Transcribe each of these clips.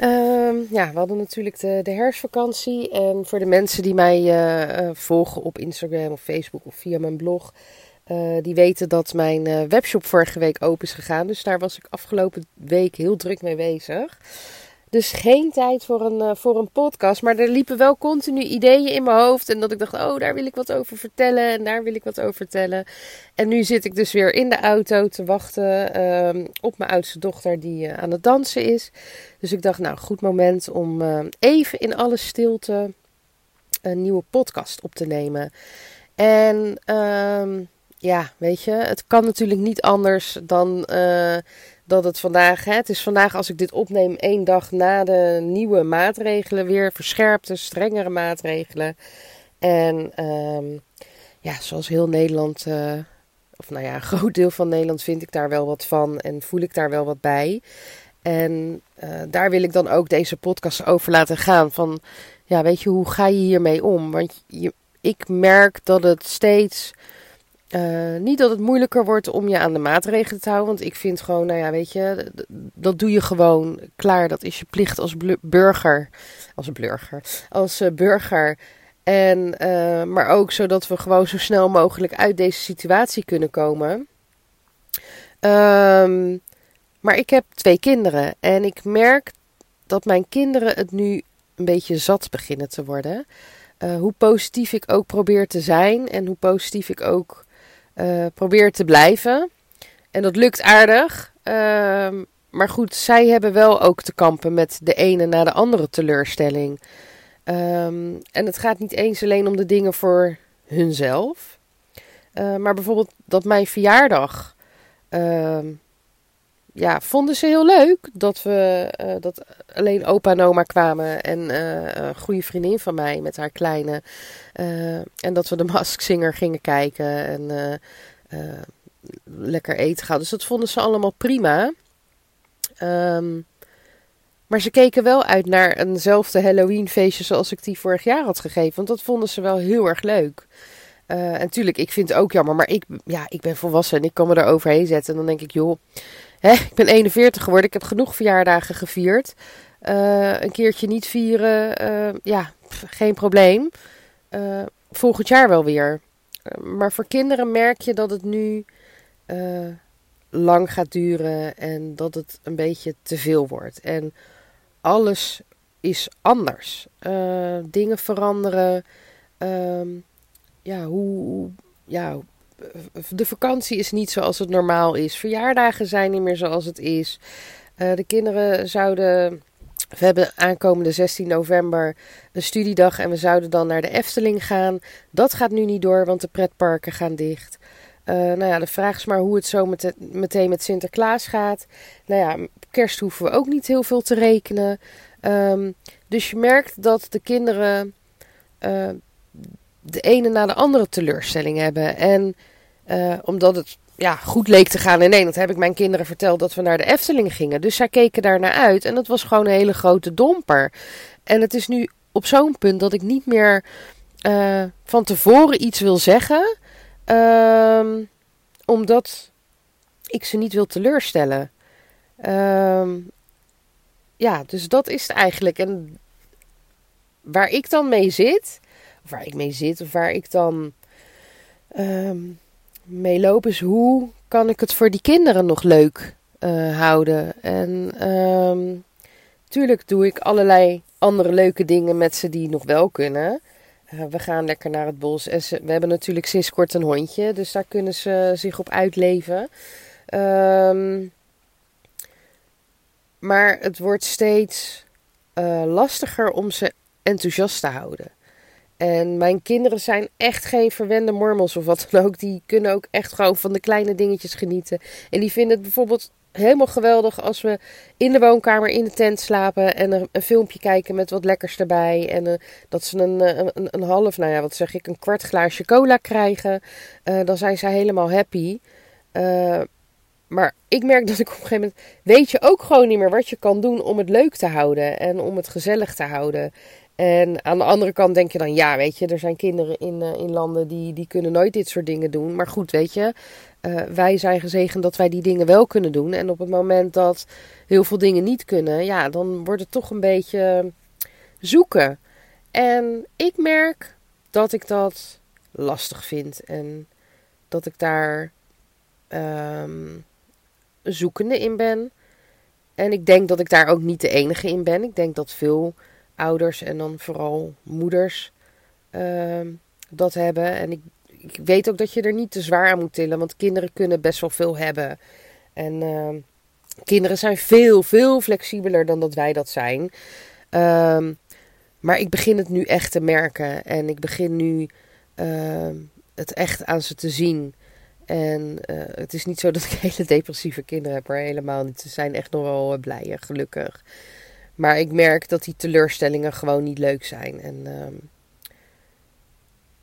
Um, ja, we hadden natuurlijk de, de, herfstvakantie. En voor de mensen die mij uh, uh, volgen op Instagram of Facebook of via mijn blog, uh, die weten dat mijn webshop vorige week open is gegaan. Dus daar was ik afgelopen week heel druk mee bezig. Dus geen tijd voor een, uh, voor een podcast. Maar er liepen wel continu ideeën in mijn hoofd. En dat ik dacht, oh, daar wil ik wat over vertellen. En daar wil ik wat over vertellen. En nu zit ik dus weer in de auto te wachten uh, op mijn oudste dochter die uh, aan het dansen is. Dus ik dacht, nou, goed moment om uh, even in alle stilte een nieuwe podcast op te nemen. En ehm, ja, weet je, het kan natuurlijk niet anders dan dat het vandaag, hè, het is vandaag als ik dit opneem, één dag na de nieuwe maatregelen, weer verscherpte, strengere maatregelen. En um, ja, zoals heel Nederland, uh, of nou ja, een groot deel van Nederland vind ik daar wel wat van en voel ik daar wel wat bij. En uh, daar wil ik dan ook deze podcast over laten gaan. Van ja, weet je, hoe ga je hiermee om? Want je, ik merk dat het steeds uh, niet dat het moeilijker wordt om je aan de maatregelen te houden. Want ik vind gewoon, nou ja, weet je, dat doe je gewoon klaar. Dat is je plicht als burger. Als burger. Als uh, burger. En, uh, maar ook zodat we gewoon zo snel mogelijk uit deze situatie kunnen komen. Um, maar ik heb twee kinderen. En ik merk dat mijn kinderen het nu een beetje zat beginnen te worden. hoe positief ik ook probeer te zijn. En hoe positief ik ook uh, probeer te blijven. En dat lukt aardig. Uh, maar goed, zij hebben wel ook te kampen met de ene na de andere teleurstelling. Um, en het gaat niet eens alleen om de dingen voor hunzelf. Uh, maar bijvoorbeeld dat mijn verjaardag. Ja, vonden ze heel leuk dat we dat alleen opa en oma kwamen en een goede vriendin van mij met haar kleine. Uh, en dat we de Mask Singer gingen kijken en lekker eten gaan. Dus dat vonden ze allemaal prima. Um, maar ze keken wel uit naar eenzelfde Halloween feestje zoals ik die vorig jaar had gegeven. Want dat vonden ze wel heel erg leuk. en natuurlijk, ik vind het ook jammer. Maar ik, ja, ik ben volwassen en ik kan me er overheen zetten. En dan denk ik, joh, hè, ik ben 41 geworden. Ik heb genoeg verjaardagen gevierd. een keertje niet vieren, ja, geen probleem uh, volgend jaar wel weer. Maar voor kinderen merk je dat het nu lang gaat duren en dat het een beetje te veel wordt. En alles is anders. dingen veranderen. Ehm, ja, hoe, ja, de vakantie is niet zoals het normaal is. Verjaardagen zijn niet meer zoals het is. de kinderen zouden we hebben aankomende 16 november een studiedag en we zouden dan naar de Efteling gaan. Dat gaat nu niet door, want de pretparken gaan dicht. Uh, nou ja, de vraag is maar hoe het zo met meteen met Sinterklaas gaat. Nou ja, kerst hoeven we ook niet heel veel te rekenen. Um, dus je merkt dat de kinderen uh, de ene na de andere teleurstelling hebben. En uh, omdat het ja, goed leek te gaan. Nee, dat heb ik mijn kinderen verteld dat we naar de Efteling gingen. Dus zij keken daar naar uit. En dat was gewoon een hele grote domper. En het is nu op zo'n punt dat ik niet meer uh, van tevoren iets wil zeggen. Uh, omdat ik ze niet wil teleurstellen. Uh, ja, dus dat is het eigenlijk. En waar ik dan mee zit, waar ik mee zit, of waar ik dan. Um, meelopen is hoe kan ik het voor die kinderen nog leuk uh, houden. En um, tuurlijk doe ik allerlei andere leuke dingen met ze die nog wel kunnen. Uh, we gaan lekker naar het bos. En we hebben natuurlijk sinds kort een hondje. Dus daar kunnen ze zich op uitleven. Um, maar het wordt steeds uh, lastiger om ze enthousiast te houden. En mijn kinderen zijn echt geen verwende mormels of wat dan ook. Die kunnen ook echt gewoon van de kleine dingetjes genieten. En die vinden het bijvoorbeeld helemaal geweldig als we in de woonkamer in de tent slapen en een, filmpje kijken met wat lekkers erbij. En uh, dat ze een, een, een, half, nou ja, wat zeg ik, een kwart glaasje cola krijgen. Uh, dan zijn ze helemaal happy. Maar ik merk dat ik op een gegeven moment weet je ook gewoon niet meer wat je kan doen om het leuk te houden en om het gezellig te houden. En aan de andere kant denk je dan, ja, weet je, er zijn kinderen in, uh, in landen die, die kunnen nooit dit soort dingen doen. Maar goed, weet je, uh, wij zijn gezegend dat wij die dingen wel kunnen doen. En op het moment dat heel veel dingen niet kunnen, ja, dan wordt het toch een beetje zoeken. En ik merk dat ik dat lastig vind en dat ik daar um, zoekende in ben. En ik denk dat ik daar ook niet de enige in ben. Ik denk dat veel ouders en dan vooral moeders uh, dat hebben. En ik, ik weet ook dat je er niet te zwaar aan moet tillen, want kinderen kunnen best wel veel hebben. En uh, kinderen zijn veel, veel flexibeler dan dat wij dat zijn. Uh, maar ik begin het nu echt te merken en ik begin nu het echt aan ze te zien. En uh, het is niet zo dat ik hele depressieve kinderen heb, maar helemaal niet. Ze zijn echt nog wel blij en gelukkig. Maar ik merk dat die teleurstellingen gewoon niet leuk zijn. En uh,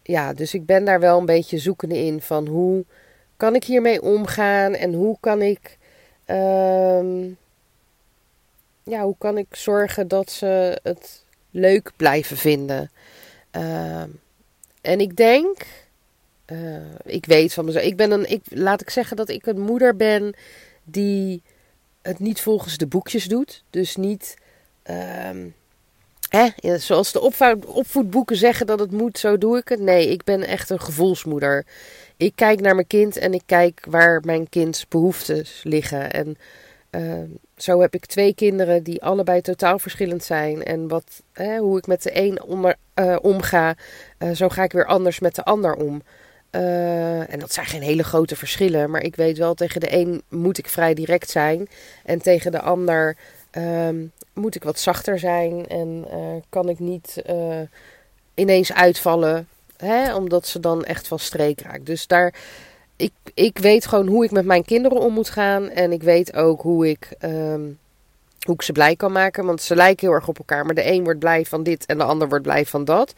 ja, dus ik ben daar wel een beetje zoekende in van hoe kan ik hiermee omgaan en hoe kan ik, uh, ja, hoe kan ik zorgen dat ze het leuk blijven vinden. Ehm, en ik denk uh, ik weet van mezelf. Ik ben een, ik, laat ik zeggen dat ik een moeder ben die het niet volgens de boekjes doet. Dus niet, um, hè, zoals de opvoedboeken zeggen dat het moet, zo doe ik het. Nee, ik ben echt een gevoelsmoeder. Ik kijk naar mijn kind en ik kijk waar mijn kinds behoeftes liggen. En uh, zo heb ik twee kinderen die allebei totaal verschillend zijn. En wat, hè, hoe ik met de een uh, omga, uh, zo ga ik weer anders met de ander om. Uh, en dat zijn geen hele grote verschillen. Maar ik weet wel, tegen de een moet ik vrij direct zijn. En tegen de ander um, moet ik wat zachter zijn. En uh, kan ik niet uh, ineens uitvallen. Hè, omdat ze dan echt van streek raakt. Dus daar. Ik, ik weet gewoon hoe ik met mijn kinderen om moet gaan. En ik weet ook hoe ik. Um, hoe ik ze blij kan maken. Want ze lijken heel erg op elkaar. Maar de een wordt blij van dit en de ander wordt blij van dat.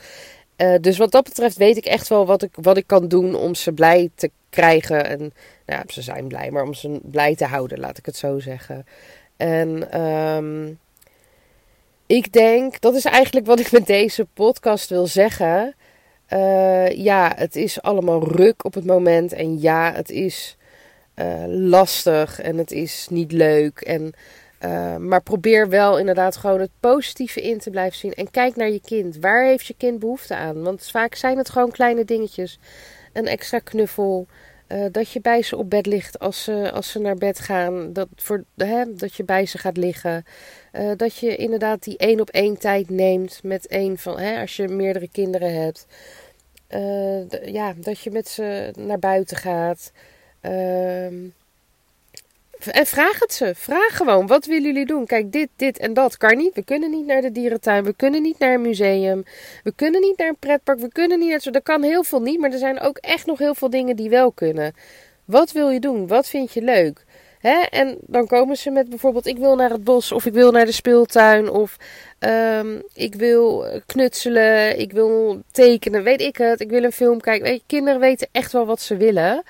Uh, dus wat dat betreft weet ik echt wel wat ik, wat ik kan doen om ze blij te krijgen. En nou, ze zijn blij, maar om ze blij te houden, laat ik het zo zeggen. En um, ik denk, dat is eigenlijk wat ik met deze podcast wil zeggen. Uh, ja, het is allemaal ruk op het moment. En ja, het is uh, lastig en het is niet leuk. En uh, maar probeer wel inderdaad gewoon het positieve in te blijven zien. En kijk naar je kind. Waar heeft je kind behoefte aan? Want vaak zijn het gewoon kleine dingetjes. Een extra knuffel. Uh, dat je bij ze op bed ligt als ze, als ze naar bed gaan. Dat, voor, hè, dat je bij ze gaat liggen. Uh, dat je inderdaad die één op één tijd neemt met één van. Hè, als je meerdere kinderen hebt. ja, dat je met ze naar buiten gaat. Ehm, en vraag het ze. Vraag gewoon. Wat willen jullie doen? Kijk, dit, dit en dat kan niet. We kunnen niet naar de dierentuin. We kunnen niet naar een museum. We kunnen niet naar een pretpark. We kunnen niet naar. Er kan heel veel niet. Maar er zijn ook echt nog heel veel dingen die wel kunnen. Wat wil je doen? Wat vind je leuk? En dan komen ze met bijvoorbeeld: ik wil naar het bos. Of ik wil naar de speeltuin. Of um, ik wil knutselen. Ik wil tekenen. Weet ik het. Ik wil een film kijken. Weet je, kinderen weten echt wel wat ze willen.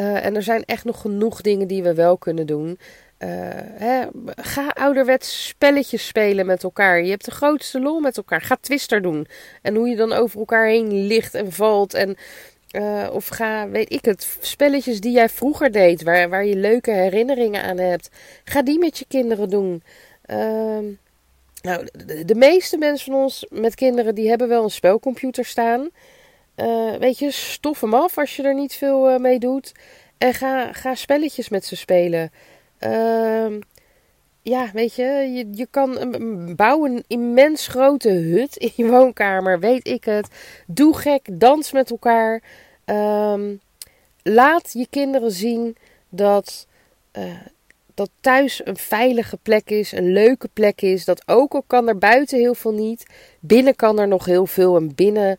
Uh, en er zijn echt nog genoeg dingen die we wel kunnen doen. Uh, hè, ga ouderwets spelletjes spelen met elkaar. Je hebt de grootste lol met elkaar. Ga twister doen. En hoe je dan over elkaar heen ligt en valt. En, uh, of ga, weet ik het, spelletjes die jij vroeger deed. Waar, waar je leuke herinneringen aan hebt. Ga die met je kinderen doen. Uh, nou, de, de, meeste mensen van ons met kinderen die hebben wel een spelcomputer staan. Uh, weet je, stof hem af als je er niet veel uh, mee doet. En ga, ga spelletjes met ze spelen. Uh, ja, weet je, je, je kan een, bouwen een immens grote hut in je woonkamer, weet ik het. Doe gek, dans met elkaar. Ehm, laat je kinderen zien dat, dat thuis een veilige plek is, een leuke plek is. Dat ook al kan er buiten heel veel niet, binnen kan er nog heel veel. En binnen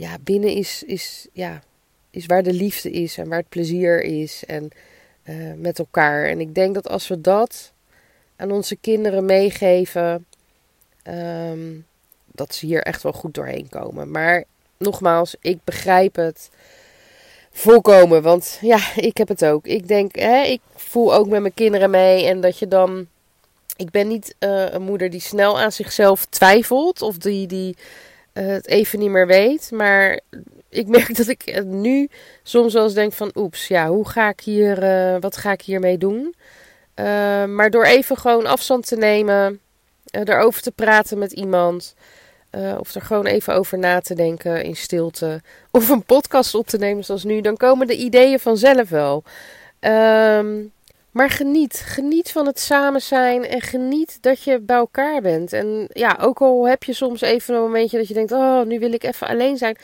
ja, binnen is, is, ja, is waar de liefde is en waar het plezier is. En uh, met elkaar. En ik denk dat als we dat aan onze kinderen meegeven, um, dat ze hier echt wel goed doorheen komen. Maar nogmaals, ik begrijp het volkomen. Want ja, ik heb het ook. Ik denk, hè, ik voel ook met mijn kinderen mee. En dat je dan. Ik ben niet uh, een moeder die snel aan zichzelf twijfelt. Of die, die uh, het even niet meer weet. Maar ik merk dat ik nu soms wel eens denk van... Oeps, ja, hoe ga ik hier... Uh, wat ga ik hiermee doen? maar door even gewoon afstand te nemen. erover te praten met iemand. Of er gewoon even over na te denken in stilte. Of een podcast op te nemen zoals nu. Dan komen de ideeën vanzelf wel. Um, maar geniet. Geniet van het samen zijn. En geniet dat je bij elkaar bent. En ja, ook al heb je soms even een momentje dat je denkt: Oh, nu wil ik even alleen zijn.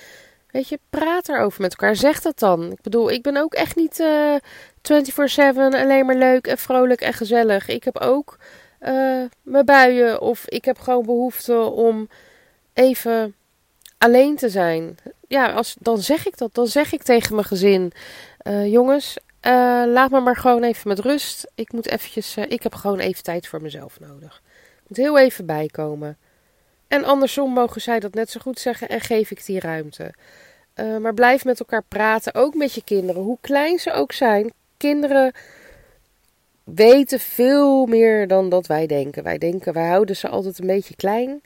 Weet je, praat erover met elkaar. Zeg dat dan. Ik bedoel, ik ben ook echt niet uh, 24-7 alleen maar leuk en vrolijk en gezellig. Ik heb ook uh, mijn buien. Of ik heb gewoon behoefte om even alleen te zijn. Ja, als, dan zeg ik dat. Dan zeg ik tegen mijn gezin: uh, jongens, uh, laat me maar gewoon even met rust. Ik moet eventjes, uh, ik heb gewoon even tijd voor mezelf nodig. Ik moet heel even bijkomen. En andersom mogen zij dat net zo goed zeggen en geef ik die ruimte. maar blijf met elkaar praten, ook met je kinderen, hoe klein ze ook zijn. Kinderen weten veel meer dan dat wij denken. Wij denken, wij houden ze altijd een beetje klein.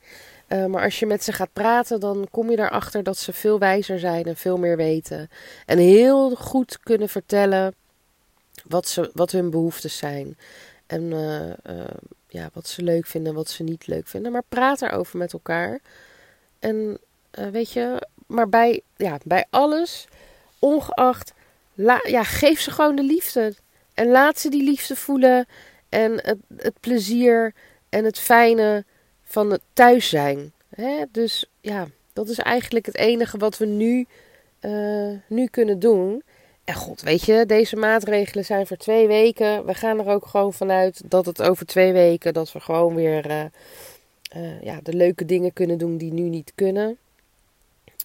Maar als je met ze gaat praten, dan kom je erachter dat ze veel wijzer zijn en veel meer weten. En heel goed kunnen vertellen wat, ze, wat hun behoeftes zijn. En uh, uh, ja, wat ze leuk vinden, wat ze niet leuk vinden. Maar praat erover met elkaar. En weet je, maar bij, ja, bij alles, ongeacht, la, ja, geef ze gewoon de liefde. En laat ze die liefde voelen. En het, het plezier en het fijne van het thuis zijn. Hè? Dus ja, dat is eigenlijk het enige wat we nu, nu kunnen doen. En god, weet je, deze maatregelen zijn voor twee weken. We gaan er ook gewoon vanuit dat het over twee weken, dat we gewoon weer uh, uh, ja, de leuke dingen kunnen doen die nu niet kunnen.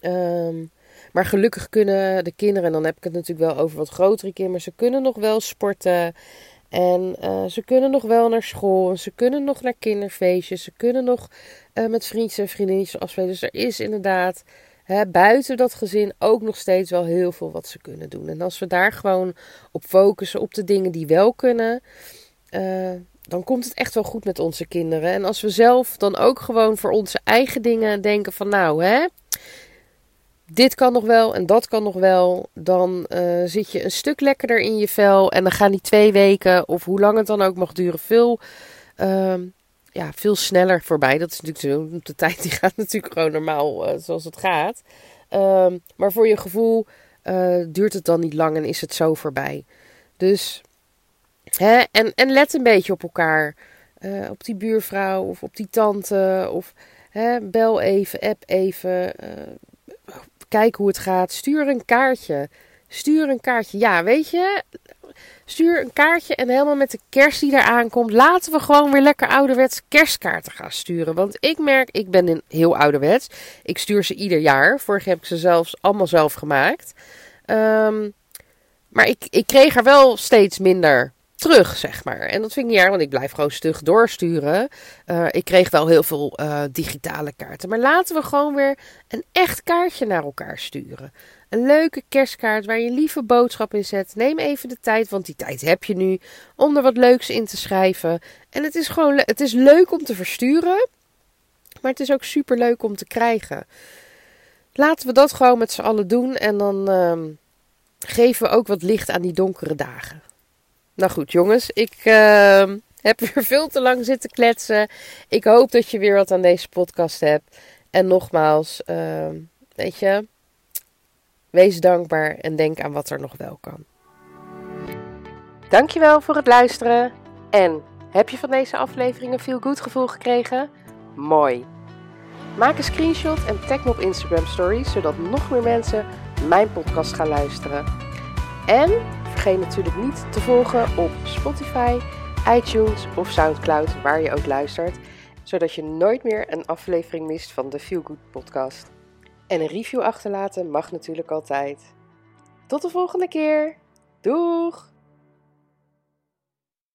Um, maar gelukkig kunnen de kinderen, en dan heb ik het natuurlijk wel over wat grotere kinderen, ze kunnen nog wel sporten. En uh, ze kunnen nog wel naar school. En ze kunnen nog naar kinderfeestjes. Ze kunnen nog met vriendjes en vriendinnetjes afspelen. Dus er is inderdaad buiten dat gezin ook nog steeds wel heel veel wat ze kunnen doen. En als we daar gewoon op focussen, op de dingen die wel kunnen. Uh, dan komt het echt wel goed met onze kinderen. En als we zelf dan ook gewoon voor onze eigen dingen denken van nou hè dit kan nog wel en dat kan nog wel, dan uh, zit je een stuk lekkerder in je vel. En dan gaan die twee weken, of hoe lang het dan ook mag duren, veel, uh, ja, veel sneller voorbij. Dat is natuurlijk. De tijd die gaat natuurlijk gewoon normaal uh, zoals het gaat. Uh, maar voor je gevoel eh, duurt het dan niet lang en is het zo voorbij. Dus, hè, en, en let een beetje op elkaar. op die buurvrouw of op die tante. Of hè, bel even, app even kijk hoe het gaat. Stuur een kaartje. Stuur een kaartje. Ja, weet je, stuur een kaartje en helemaal met de kerst die eraan komt, laten we gewoon weer lekker ouderwets kerstkaarten gaan sturen. Want ik merk, ik ben in heel ouderwets. Ik stuur ze ieder jaar. Vorig jaar heb ik ze zelfs allemaal zelf gemaakt. Um, maar ik, ik kreeg er wel steeds minder terug, zeg maar. En dat vind ik niet erg, want ik blijf gewoon stug doorsturen. Uh, ik kreeg wel heel veel uh, digitale kaarten. Maar laten we gewoon weer een echt kaartje naar elkaar sturen. Een leuke kerstkaart waar je lieve boodschap in zet. Neem even de tijd, want die tijd heb je nu, om er wat leuks in te schrijven. En het is gewoon het is leuk om te versturen, maar het is ook super leuk om te krijgen. Laten we dat gewoon met z'n allen doen en dan uh, geven we ook wat licht aan die donkere dagen. Nou goed, jongens, ik uh, heb weer veel te lang zitten kletsen. Ik hoop dat je weer wat aan deze podcast hebt. En nogmaals, uh, weet je, wees dankbaar en denk aan wat er nog wel kan. Dankjewel voor het luisteren. En heb je van deze aflevering een feel good gevoel gekregen? Mooi. Maak een screenshot en tag me op Instagram Stories, zodat nog meer mensen mijn podcast gaan luisteren. En vergeet natuurlijk niet te volgen op Spotify, iTunes of Soundcloud, waar je ook luistert, zodat je nooit meer een aflevering mist van de Feel Good podcast. En een review achterlaten mag natuurlijk altijd. Tot de volgende keer. Doeg!